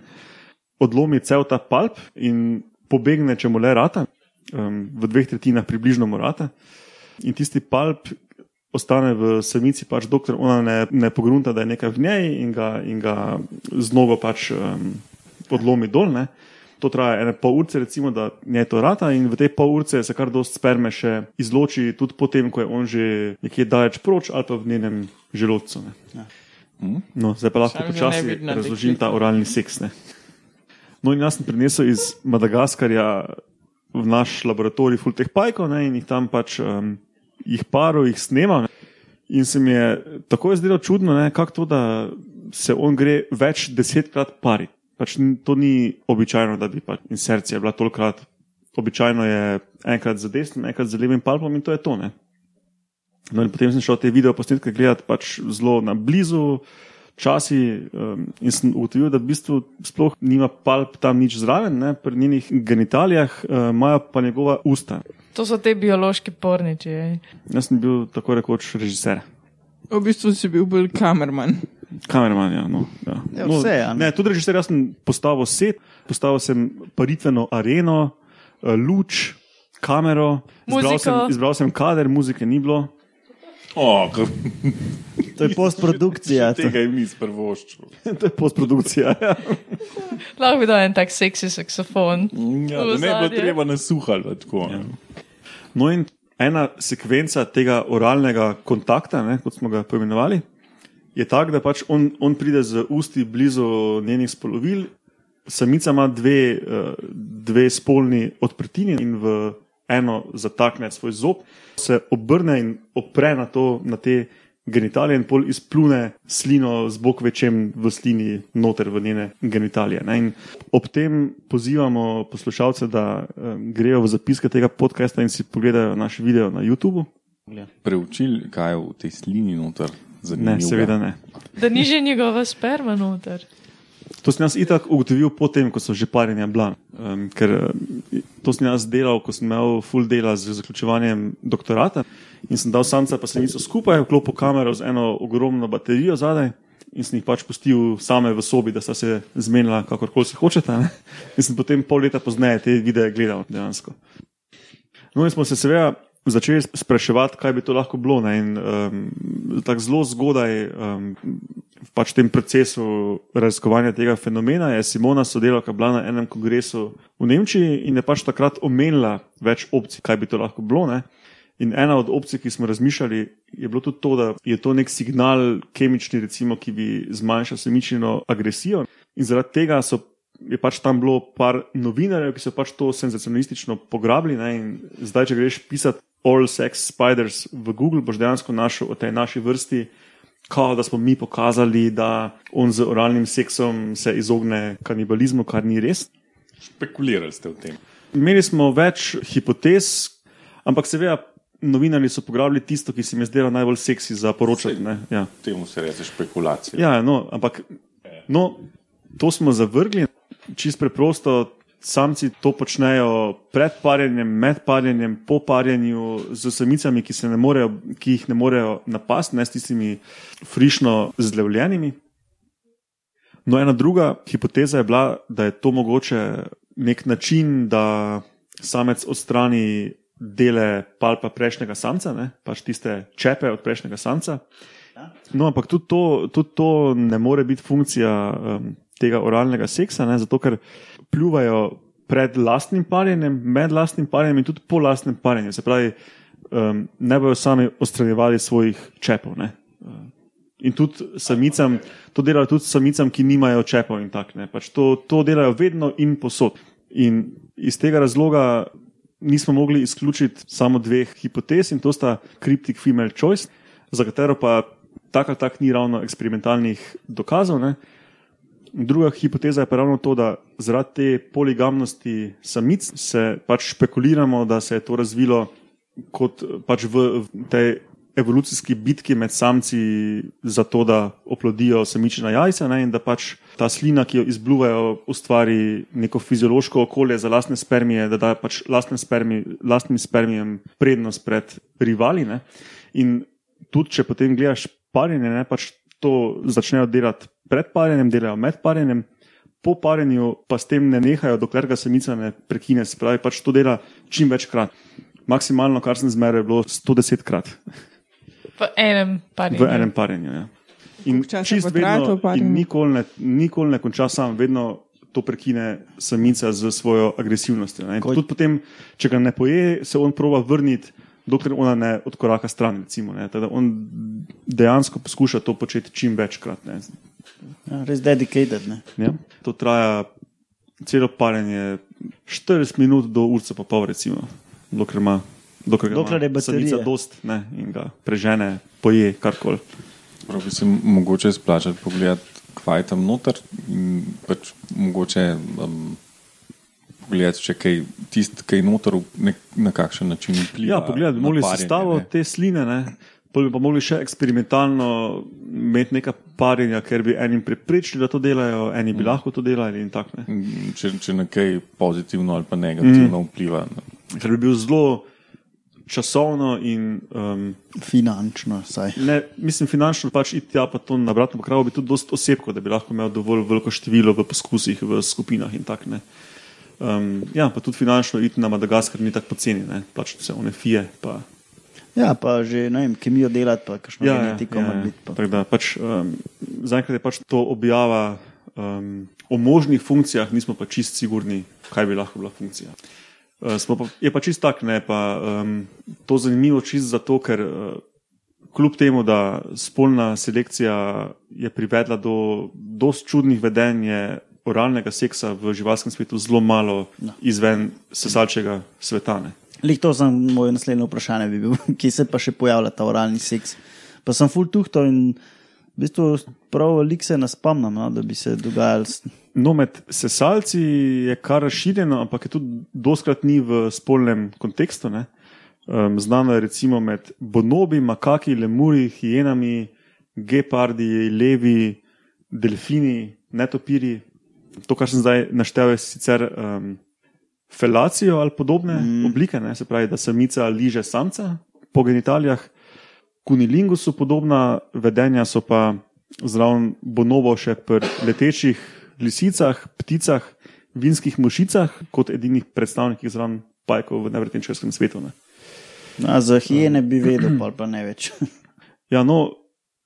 [SPEAKER 1] odlomi cel ta palp in pobegne, če mu le rata, um, v dveh tretjinah približno mu rata. In tisti palp ostane v samici, pač dokler ona ne, ne pogrunta, da je nekaj v njej in ga, in ga z nogo pač um, odlomi dol. Ne. To traja ene pol ure, recimo, da njej to rata, in v tej pol ure se kar dosti sperme še izloči, tudi potem, ko je on že nekje daleč proč ali pa v njenem želodcu. Ne. No, zdaj pa lahko
[SPEAKER 3] ne
[SPEAKER 1] počasi razložim ta oralni seks. Ne. No, in jaz sem prinesel iz Madagaskarja v naš laboratorij full teh pajkov ne, in jih tam pač um, jih paro, jih snema. Ne. In se mi je tako zdelo čudno, ne, kako to, da se on gre več desetkrat pari. Pač to ni običajno, da bi pač insercija bila tolkrat. Običajno je enkrat za desnim, enkrat za levim palpom in to je to. Ne. No, in potem sem šel te video posnetke gledati pač zelo na blizu, časi um, in sem ugotovil, da v bistvu sploh nima palp tam nič zraven, ne, pri njenih genitalijah uh, imajo pa njegova usta.
[SPEAKER 5] To so te biološki porniči. ej.
[SPEAKER 1] Jaz sem bil tako rekoč režiser.
[SPEAKER 3] V bistvu si bil bolj kamerman.
[SPEAKER 1] Kameraman, ja. No, ja.
[SPEAKER 2] Ja,
[SPEAKER 1] no,
[SPEAKER 2] vse, a ne?
[SPEAKER 1] ne, tudi režiser, jaz sem postavil set, postavil sem paritveno areno, eh, luč, kamero, izbral
[SPEAKER 5] Muziko.
[SPEAKER 1] sem, izbral sem kader, muzike ni bilo.
[SPEAKER 4] O, kar-
[SPEAKER 2] To je postprodukcija. to.
[SPEAKER 4] Tega jim nisem prvoščil.
[SPEAKER 1] to je postprodukcija. ja.
[SPEAKER 5] Lahko bi dal en tak seksi saksofon.
[SPEAKER 4] Ja, ne
[SPEAKER 5] Ozadje.
[SPEAKER 4] treba nasuhati. Tako, ja.
[SPEAKER 1] No, in ena sekvenca tega oralnega kontakta, ne, kot smo ga poimenovali, je tak, da pač on, on pride z usti blizu njenih spolovil, samica ima dve, eh, dve spolni odprtini in v eno zatakne svoj zob, se obrne in opre na, to, na te genitalije in pol izplune slino z bok večjem v slini noter v njene genitalije. Ne? In ob tem pozivamo poslušalce, da um, grejo v zapiske tega podcasta in si pogledajo naš video na YouTubu.
[SPEAKER 4] Preučili, kaj je v tej slini noter.
[SPEAKER 1] Ne,
[SPEAKER 4] zanimivega?
[SPEAKER 1] seveda ne.
[SPEAKER 5] Da ni že njegova sperma noter.
[SPEAKER 1] To sem jaz itak ugotovil potem, ko so že parjenja bila. Um, ker um, to sem jaz delal, ko sem imel full dela z zaključevanjem doktorata in sem dal samca pa samico skupaj, vklopil kamero z eno ogromno baterijo zadaj in sem jih pač pustil same v sobi, da sta se zmenila, kakorkoli se hočeta. Ne? In sem potem pol leta pozneje te videe gledal dejansko. No, in smo se seveda začeli spraševati, kaj bi to lahko bilo. Ne? In um, tako zelo zgodaj, um, pač v tem procesu raziskovanja tega fenomena, je Simona sodelavka bila na enem kongresu v Nemčiji in je pač takrat omenila več opcij, kaj bi to lahko bilo. Ne? In ena od opcij, ki smo razmišljali, je bilo tudi to, da je to nek signal kemični, recimo, ki bi zmanjšal semično agresijo. In zaradi tega so, je pač tam bilo par novinarjev, ki so pač to senzacionalistično pograbili. Ne? In zdaj, če greš pisati All Sex Spiders v Google, boš dejansko našel o tej naši vrsti. Kao, da smo mi pokazali, da on z oralnim seksom se izogne kanibalizmu, kar ni res.
[SPEAKER 4] Špekulirali ste o tem.
[SPEAKER 1] Imeli smo več hipotez, ampak seveda novinarji so pograbili tisto, ki se mi je zdelo najbolj seksi za poročati. ne. Ja.
[SPEAKER 4] Temu se reče špekulacija.
[SPEAKER 1] Ja, no, ampak no, to smo zavrgli, čist preprosto. Samci to počnejo pred parjenjem, med parjenjem, po parjenju z samicami, ki, se ne morejo, ki jih ne morejo napasti, ne s tistimi frišno zlevljenimi. No, ena druga hipoteza je bila, da je to mogoče nek način, da samec odstrani dele palpa prejšnjega samca, ne? pač tiste čepe od prejšnjega samca. No, ampak tudi to, tudi to ne more biti funkcija um, tega oralnega seksa, ne? zato ker pljuvajo pred lastnim parjenjem, med lastnim parjenjem in tudi po lastnem parjenju. Se pravi, um, ne bojo sami odstranjevali svojih čepov. Ne? In tudi samicam, to delajo tudi samicam, ki nimajo čepov in tako naprej. Pač to, to delajo vedno in posod. In iz tega razloga nismo mogli izključiti samo dveh hipotez, in to sta cryptic female choice, za katero pa tako ali tako ni ravno eksperimentalnih dokazov. Ne. Druga hipoteza je pa ravno to, da zaradi te poligamnosti samic se pač špekuliramo, da se je to razvilo kot pač v, v tej evolucijski bitki med samci za to, da oplodijo samična jajca ne, in da pač ta slina, ki jo izbluvajo, ustvari neko fiziološko okolje za lastne spermije, da da pač lastne spermi, lastnim spermijem prednost pred rivali. Ne. In tudi, če potem gledaš parjenje, ne, pač to začnejo delati pred parjenjem, delajo med parjenjem. Po parjenju pa s tem ne nehajo, dokler ga samica ne prekine, se pravi, pač to dela čim večkrat. Maksimalno, kar sem zmeraj, je bilo 110 krat.
[SPEAKER 5] V enem parju.
[SPEAKER 1] V enem parjenju. Ja. In čist vedno, in nikoli ne, nikoli ne konča sam, vedno to prekine samica z svojo agresivnostjo. Tudi potem, če ga ne poje, se on prova vrniti, dokler ona ne odkoraka stran. Recimo, ne. Tako da on dejansko poskuša to početi čim večkrat. Ne.
[SPEAKER 2] Ja, res dedicated. Ne?
[SPEAKER 1] Ja. To traja celo parjenje 40 minut do urca pa pol, recimo, dokler ima. Dokler, ga
[SPEAKER 2] Dokler
[SPEAKER 1] ima
[SPEAKER 2] je baterija.
[SPEAKER 1] dost ne, in ga prežene, poje karkoli.
[SPEAKER 4] Prav bi se mogoče splačati pogledati, kaj je tam noter in pač mogoče um, pogledati, če kaj tist, kaj je noter, v nek, na kakšen način vpliva.
[SPEAKER 1] Ja, pogled,
[SPEAKER 4] na
[SPEAKER 1] mogli sestavo
[SPEAKER 4] ne.
[SPEAKER 1] te sline, ne? Pol bi pa mogli še eksperimentalno imeti neka parjenja, ker bi enim preprečili, da to delajo, eni
[SPEAKER 4] Mm.
[SPEAKER 1] bi lahko to delali in tako. ne.
[SPEAKER 4] Če, če na kaj pozitivno ali pa negativno mm. vpliva. Ne.
[SPEAKER 1] Ker bi bil zelo časovno in um,
[SPEAKER 2] Finančno, saj.
[SPEAKER 1] ne, mislim, finančno pač iti tja, pa to nabrati, ampak rabo bi tudi dosti osebko, da bi lahko imel dovolj veliko število v poskusih, v skupinah in tako. ne. Um, ja, pa tudi finančno iti na Madagaskar ni tako poceni, ne, plačati vse one fije. Pa
[SPEAKER 2] Ja, pa že ne vem, kemijo delati, pa kakšno
[SPEAKER 1] Ja, ja,
[SPEAKER 2] genetiko
[SPEAKER 1] ja, ja.
[SPEAKER 2] biti. pa.
[SPEAKER 1] Tako da pač, um, zaenkrat je pač to objava um, o možnih funkcijah, nismo pa čist sigurni, kaj bi lahko bila funkcija. Uh, pa, je pa čist tak, ne pa um, to zanimivo čist zato, ker uh, kljub temu, da spolna selekcija je privedla do dost čudnih vedenj, je oralnega seksa v živalskem svetu zelo malo izven sesalčega sveta. Ne.
[SPEAKER 2] Lik to sem moj naslednje vprašanje, bi bil, kje se pa še pojavlja ta oralni seks. Pa sem full tuhto in v bistvu prav veliko se ne spomnim, no, da bi se dogajalo.
[SPEAKER 1] No, med sesalci je kar razširjeno, ampak je tudi doskrat ni v spolnem kontekstu. ne. Um, znano je recimo med bonobi, makaki, lemuri, hijenami, gepardi, levi, delfini, netopiri. To, kar sem zdaj naštel, je sicer um, felacijo ali podobne mm. oblike, ne? se pravi, da samica liže samca po genitalijah. Kunilingusu podobna vedenja so pa zraven bonobo še pri letečih lisicah, pticah, vinskih mušicah, kot edinih predstavnikih zraven pajkov v nevrtenčarskem svetu. Ne.
[SPEAKER 2] A za hijene bi vedel, pa, pa ne več.
[SPEAKER 1] Ja, no,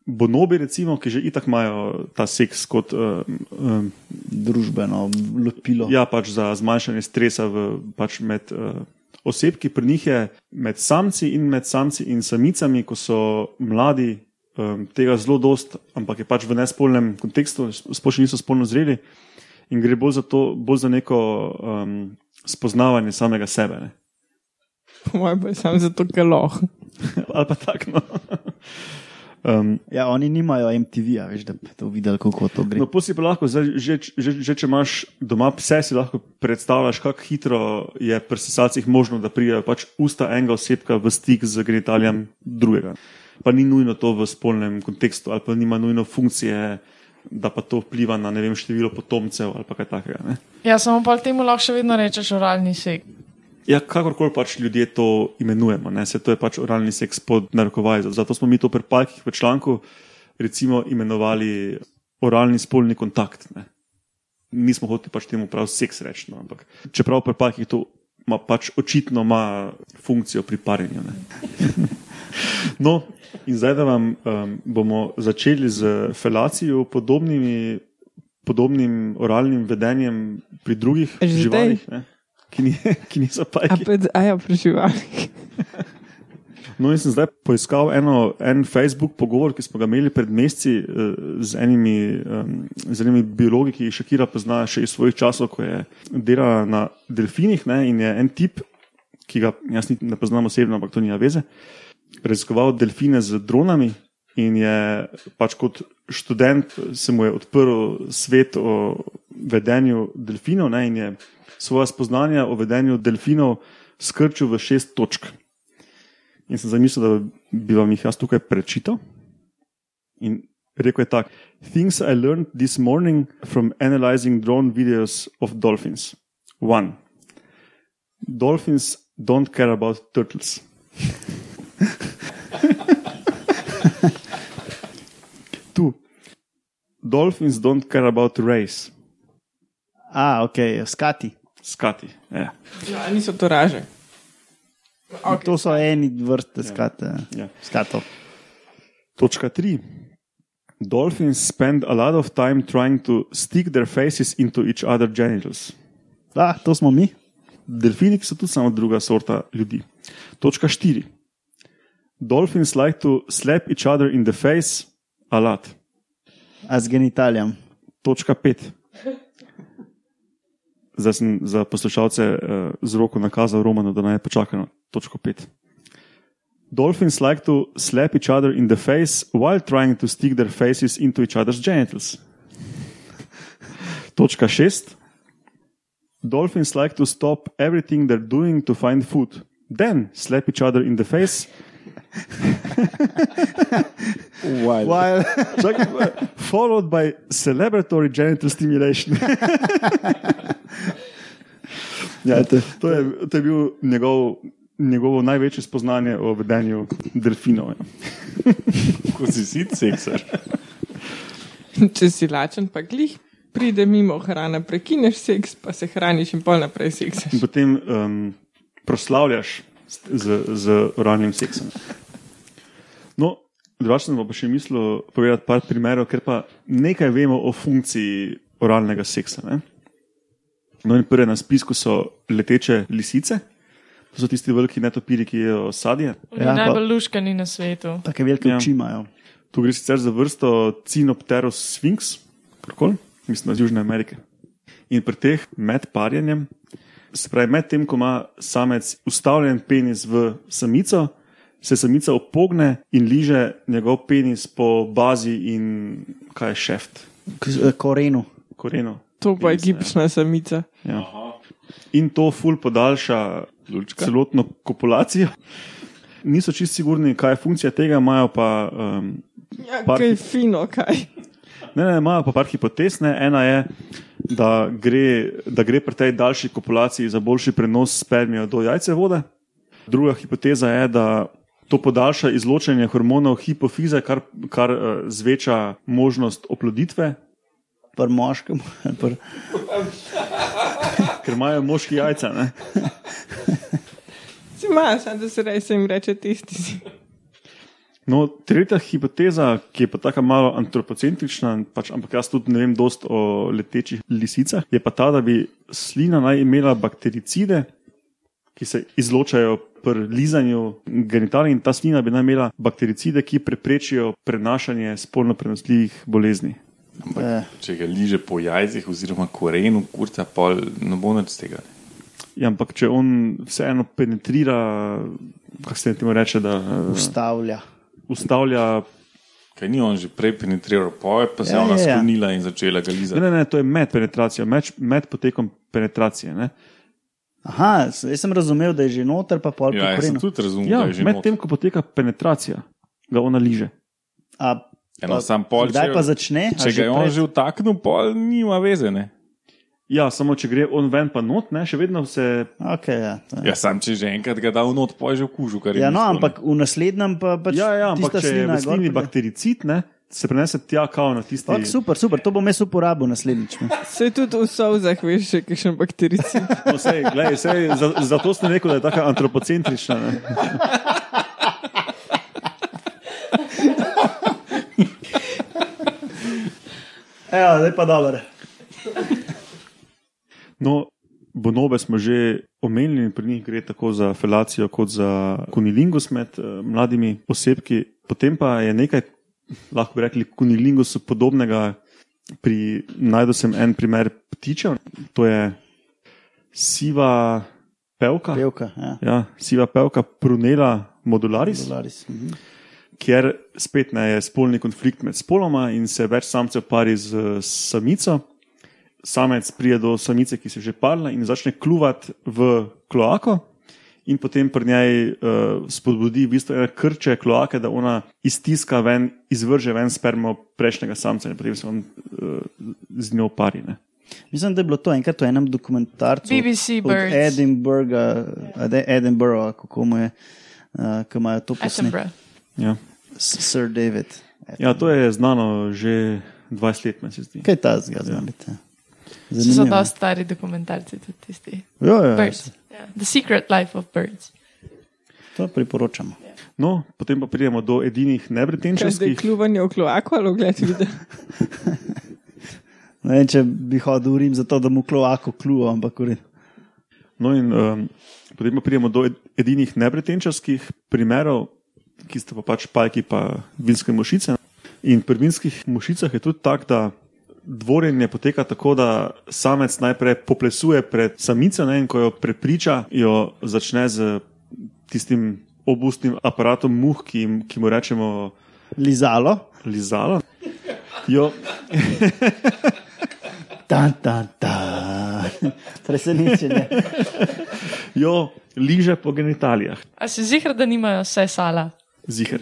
[SPEAKER 1] bonobi, recimo, ki že itak imajo ta seks kot um, um,
[SPEAKER 2] Družbeno lopilo.
[SPEAKER 1] ja, pač za zmanjšanje stresa v, pač med uh, osebki, pri njih je med samci in med samci in samicami, ko so mladi, um, tega zelo dost, ampak je pač v nespolnem kontekstu, sploh še niso spolno zreli in gre bolj za, to, bolj za neko um, spoznavanje samega sebe. Ne.
[SPEAKER 3] Po mojem, pa je samo zato, ker lahko.
[SPEAKER 1] Ali pa tako. No. Um,
[SPEAKER 2] Ja, oni nimajo MTV-ja, veš, da bi to videli, kako to gre.
[SPEAKER 1] No, si pa lahko, zdaj, že, že, že če imaš doma pse, si lahko predstavljaš, kako hitro je pri sesalcih možno, da prijajo pač usta enega osebka v stik z genitalijem drugega. Pa ni nujno to v spolnem kontekstu, ali pa nima nujno funkcije, da pa to vpliva na vem, število potomcev ali pa kaj takega. Ne?
[SPEAKER 5] Ja, samo pa temu lahko še vedno rečeš oralni sek.
[SPEAKER 1] Ja, kakorkoli pač ljudje to imenujemo, ne? se to je pač oralni seks pod narekovaji. Zato smo mi to pri palkih v članku recimo imenovali oralni spolni kontakt. Ne? Nismo hoteli pač temu prav seks reči, no? ampak čeprav pri palkih to ma, pač očitno ima funkcijo pri parjenju. No, in zdaj, da vam um, bomo začeli z felacijo, podobnimi, podobnim oralnim vedenjem pri drugih
[SPEAKER 3] Že
[SPEAKER 1] živalih, ne, ki, ni, ki niso
[SPEAKER 3] A,
[SPEAKER 1] pajki.
[SPEAKER 3] pred, a ja, preživalnik.
[SPEAKER 1] No, in sem zdaj poiskal eno, en Facebook pogovor, ki smo ga imeli pred meseci eh, z enimi, z enimi biologi, ki jih Šakira pozna še iz svojih časov, ko je delala na delfinih. Ne, in je en tip, ki ga jaz ne poznam osebno, ampak to nima veze, raziskoval delfine z dronami. In je pač kot študent se mu je odprl svet o vedenju delfinov, ne, in je svoje spoznanja o vedenju delfinov skrčil v šest točk. In sem zamislil, da bi vam jih jaz tukaj prečital. In rekel je tako: Things I learned this morning from analyzing drone videos of dolphins. One, dolphins don't care about turtles. Two, dolphins don't care about race.
[SPEAKER 2] A, ok, skati.
[SPEAKER 1] Skati. Ja.
[SPEAKER 3] Ja, niso to raže.
[SPEAKER 2] Okay. To so eni vrste skate.
[SPEAKER 1] Ja.
[SPEAKER 2] skatov.
[SPEAKER 1] Točka tri. Dolphins spend a lot of time trying to stick their faces into each other's genitals.
[SPEAKER 2] A, to smo mi.
[SPEAKER 1] Delfini so tudi samo druga sorta ljudi. Točka štiri. Dolphins like to slap each other in the face a lot.
[SPEAKER 2] A z genitalijem.
[SPEAKER 1] Točka pet. Zdaj sem za poslušalce uh, z roko nakazal Romanu, da naj počaka na točko pet. Dolphins like to slap each other in the face while trying to stick their faces into each other's genitals. Točka šest. Dolphins like to stop everything they're doing to find food, then slap each other in the face.
[SPEAKER 2] While,
[SPEAKER 1] Čakaj, followed by celebratory genital stimulation. ja, to, to, je, to je bil njegov, njegovo največje spoznanje o vedenju delfinov. Ja.
[SPEAKER 4] Ko si si seksar.
[SPEAKER 3] Če si lačen, pa glih pride mimo hrana, prekineš seks, pa se hraniš in pol naprej seksaš.
[SPEAKER 1] In potem um, proslavljaš z, z oralnim seksom. Drugače sem pa še mislil povedati par primerov, ker pa nekaj vemo o funkciji oralnega seksa. Ne? No, in prve na spisku so leteče lisice, to so tisti veliki netopiri, ki jedo sadje.
[SPEAKER 2] Ja,
[SPEAKER 5] ja, najbolj luškani na svetu.
[SPEAKER 2] Take velike
[SPEAKER 1] Ja.
[SPEAKER 2] oči imajo.
[SPEAKER 1] Tu gre sicer za vrsto Cinopterus sphinx, karkoli, mislim, iz Južne Amerike. In pri teh med parjenjem, se pravi, med tem, ko ima samec ustavljen penis v samico, se samica opogne in liže njegov penis po bazi in kaj je šeft,
[SPEAKER 2] K eh, korenu.
[SPEAKER 1] korenu.
[SPEAKER 3] To pa je
[SPEAKER 1] Penisa, ja.
[SPEAKER 3] gibčna samica.
[SPEAKER 1] Ja. In to ful podaljša
[SPEAKER 4] Lulčka?
[SPEAKER 1] celotno kopulacijo. Niso čisto sigurni, kaj je funkcija tega, imajo pa um,
[SPEAKER 3] Ja,
[SPEAKER 1] Par-
[SPEAKER 3] kaj fino, kaj.
[SPEAKER 1] Ne, ne, imajo pa par hipotez. Ne. Ena je, da gre, da gre pri tej daljši kopulaciji za boljši prenos spermija do jajce vode. Druga hipoteza je, da to podaljša izločanje hormonov hipofize, kar, kar uh, zveča možnost oploditve,
[SPEAKER 2] Pri moškem. Pr...
[SPEAKER 1] ker imajo moški jajca. Ne.
[SPEAKER 3] Si imaš, da se rej se jim reče tisti.
[SPEAKER 1] No, tretja hipoteza, ki je pa tako malo antropocentrična, pač, ampak jaz tudi ne vem dost o letečih lisicah, je pa ta, da bi slina naj imela baktericide, ki se izločajo pri lizanju genitalij, in ta slina bi naj imela baktericide, ki preprečijo prenašanje spolno prenosljivih bolezni.
[SPEAKER 4] Ampak,
[SPEAKER 2] Eh.
[SPEAKER 4] če ga liže po jajcih oziroma korenu, kurca, pol ne bo nič tega.
[SPEAKER 1] Ja, ampak če on vseeno penetrira, kako se temu reče, da uh,
[SPEAKER 2] Ustavlja.
[SPEAKER 1] Ustavlja.
[SPEAKER 4] Kaj ni on že prej penetriral, pa je pa se
[SPEAKER 2] Ja,
[SPEAKER 4] ona
[SPEAKER 2] ja, ja.
[SPEAKER 4] sklonila in začela ga
[SPEAKER 1] Ne,
[SPEAKER 4] lizati.
[SPEAKER 1] ne, ne, to je med penetracijo, med, med potekom penetracije. Ne.
[SPEAKER 2] Aha, jaz sem razumel, da je že noter, pa pol
[SPEAKER 4] Ja,
[SPEAKER 2] po
[SPEAKER 4] jaz sem
[SPEAKER 2] korenu.
[SPEAKER 4] tudi razumel,
[SPEAKER 1] Ja,
[SPEAKER 4] da je že
[SPEAKER 1] medtem,
[SPEAKER 4] not.
[SPEAKER 1] ko poteka penetracija, ga ona liže.
[SPEAKER 2] A,
[SPEAKER 4] Eno,
[SPEAKER 2] pa-
[SPEAKER 4] sam pol,
[SPEAKER 2] Kdaj
[SPEAKER 4] če-
[SPEAKER 2] pa začne? A
[SPEAKER 4] Če ga je on
[SPEAKER 2] pred?
[SPEAKER 4] že vtaknil, pol nima veze. Ne?
[SPEAKER 1] Ja, samo če gre on ven, pa not, ne, še vedno se.
[SPEAKER 2] Okay, ja, je.
[SPEAKER 4] Ja, sam če že enkrat ga da v not, pol je že v kužu. je
[SPEAKER 2] ja, no, ampak v naslednjem pa pač
[SPEAKER 1] Ja, ja, ampak če je v slini baktericid, ne, se prenese tja, kao na tisti.
[SPEAKER 2] Pak, super, super, to bom jaz uporabil naslednjič. ne.
[SPEAKER 3] Se tudi v solzah veš, še kakšen baktericid.
[SPEAKER 1] No, sej, glej, sej, za, zato sem rekel, da je tako antropocentrična. Ne.
[SPEAKER 2] Evo, zdaj pa dobro.
[SPEAKER 1] No, bonobe smo že omenili in pri njih gre tako za felacijo kot za kunilingus med uh, mladimi osebki. Potem pa je nekaj, lahko bi rekli, kunilingusu podobnega. Pri najdu sem en primer ptičev, to je siva pevka.
[SPEAKER 2] Pevka, ja.
[SPEAKER 1] Ja, siva pevka Prunela modularis,
[SPEAKER 2] Dolaris. Mhm.
[SPEAKER 1] kjer spet ne je spolni konflikt med spoloma in se več samcev pari z samico. Samec pride do samice, ki se je že parila in začne kluvati v kloako, in potem pri njej uh, spodbudi v bistvu ene krče kloake, da ona iztiska ven, izvrže ven spermo prejšnjega samca in potem se on uh, z njo pari. Ne.
[SPEAKER 2] Mislim, da je bilo to enkrat v enem dokumentarcu.
[SPEAKER 5] BBC
[SPEAKER 2] od
[SPEAKER 5] Birds.
[SPEAKER 2] Edinburgha, Ed- Edinburgha, kako mu je, uh, ki imajo to posnetek.
[SPEAKER 1] Ja.
[SPEAKER 2] Sir David.
[SPEAKER 1] ja, to je znano že 20 let, meni se zdi.
[SPEAKER 2] Kaj ta zgazvalite?
[SPEAKER 5] So, so dosti stari dokumentarci tudi tisti.
[SPEAKER 2] Ja, ja,
[SPEAKER 5] Birds. Yeah. The Secret Life of Birds.
[SPEAKER 2] to priporočamo.
[SPEAKER 1] No, potem pa pridemo do edinih
[SPEAKER 3] Kaj zdaj
[SPEAKER 1] nebretenčarskih.
[SPEAKER 3] kljuvanje v kloaku ali ogled videa?
[SPEAKER 2] Ne vem, če bi hodil v Rim zato, da mu kloako kluva, ampak v redu.
[SPEAKER 1] No, in um, potem pa pridemo do ed- edinih nebretenčarskih primerov, ki sta pa pač pajki pa vinske mušice. In pri vinskih mušicah je tudi tako, da dvorjenje poteka tako, da samec najprej poplesuje pred samico ne, in ko jo prepriča, jo začne z tistim obustnim aparatom muh, ki, jim- ki mu rečemo
[SPEAKER 2] Lizalo.
[SPEAKER 1] lizalo. Jo,
[SPEAKER 2] Tan, tan, tan. Presenečenje.
[SPEAKER 1] jo liže po genitalijah.
[SPEAKER 5] A si zihar, da nimajo vse sala?
[SPEAKER 1] Ziher.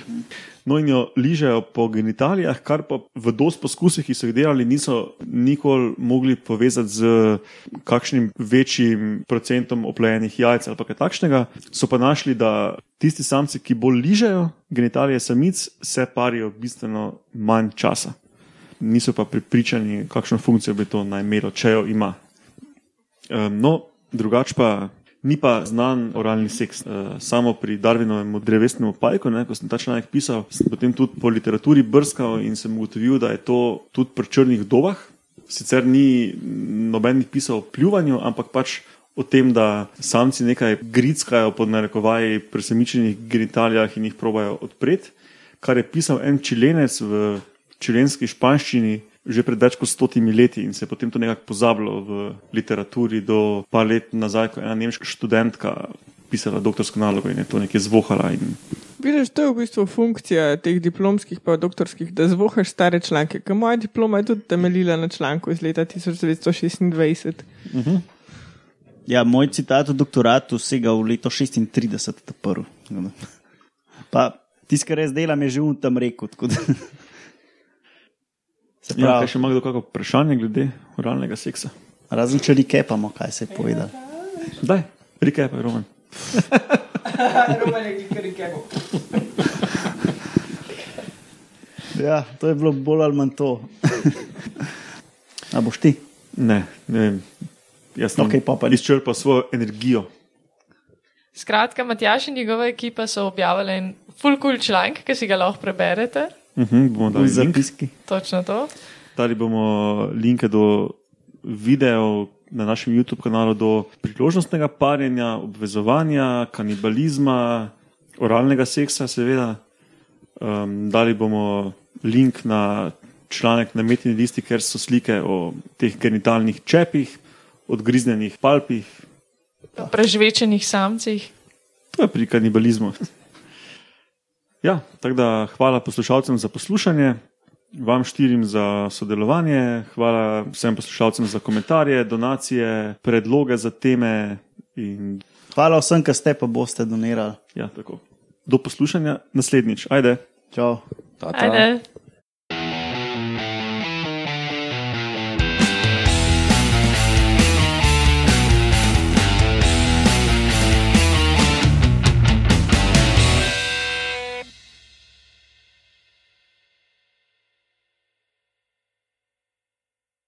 [SPEAKER 1] No, in jo ližejo po genitalijah, kar pa v dosti poskusih, ki so jih delali, niso nikoli mogli povezati z kakšnim večjim procentom oplojenih jajc ali kaj takšnega. So pa našli, da tisti samci, ki bolj ližejo genitalije samic, se parijo bistveno manj časa. Niso pa pripričani, kakšno funkcijo bi to naj imelo, če jo ima. Um, no, drugače pa Ni pa znan oralni seks. Uh, samo pri Darwinovem drevesnem pajku, ne, ko sem ta članek pisal, sem potem tudi po literaturi brskal in sem ugotovil, da je to tudi pri črnih dobah. Sicer ni nobenih pisal o pljuvanju, ampak pač o tem, da samci nekaj gritskajo pod narekovaji pri semičnih genitalijah in jih probajo odpreti, kar je pisal en čilenec v čilenski španščini že pred več kot stotimi leti in se je potem to nekako pozabilo v literaturi do par let nazaj, ko je ena nemška študentka pisala doktorsko nalogo in je to nekaj zvohala. In...
[SPEAKER 3] Vidiš, to je v bistvu funkcija teh diplomskih pa doktorskih, da zvohaš stare članke. Ker moja diploma je tudi temeljila na članku iz leta 1926.
[SPEAKER 1] Uh -huh.
[SPEAKER 2] Ja, moj citat o doktoratu sega v leto 36, ta prvi. Pa tisti, kar jaz delam, je že v tem reku. Se
[SPEAKER 1] Ja,
[SPEAKER 2] pravi,
[SPEAKER 1] kaj še ima kdo kakšno vprašanje glede oralnega seksa?
[SPEAKER 2] razen če rekepamo, kaj se je povedal.
[SPEAKER 1] Daj, rikaj pa je roman.
[SPEAKER 2] Ja, to je bilo bolj ali manj to. A boš ti?
[SPEAKER 1] Ne, ne vem. Jaz sem
[SPEAKER 2] ni.
[SPEAKER 1] izčrpal svojo energijo.
[SPEAKER 5] Skratka, Matjaš in njegova ekipa so objavili en full cool članek, ki si ga lahko preberete.
[SPEAKER 1] Uh -huh, bomo
[SPEAKER 2] V
[SPEAKER 1] dali link.
[SPEAKER 2] zapiski.
[SPEAKER 5] Točno to.
[SPEAKER 1] Dali bomo linke do videov na našem YouTube kanalu, do priložnostnega parjenja, obvezovanja, kanibalizma, oralnega seksa, seveda. Um, dali bomo link na članek na metni listi, ker so slike o teh genitalnih čepih, odgriznjenih palpih.
[SPEAKER 5] Prežvečenih samcih.
[SPEAKER 1] To je pri kanibalizmu. Ja, tako da hvala poslušalcem za poslušanje, vam štirim za sodelovanje, hvala vsem poslušalcem za komentarje, donacije, predloge za teme. In,
[SPEAKER 2] Hvala vsem, ki ste pa boste donirali.
[SPEAKER 1] ja, tako. Do poslušanja naslednjič. Ajde.
[SPEAKER 2] Čau.
[SPEAKER 4] Ta, ta.
[SPEAKER 5] Ajde.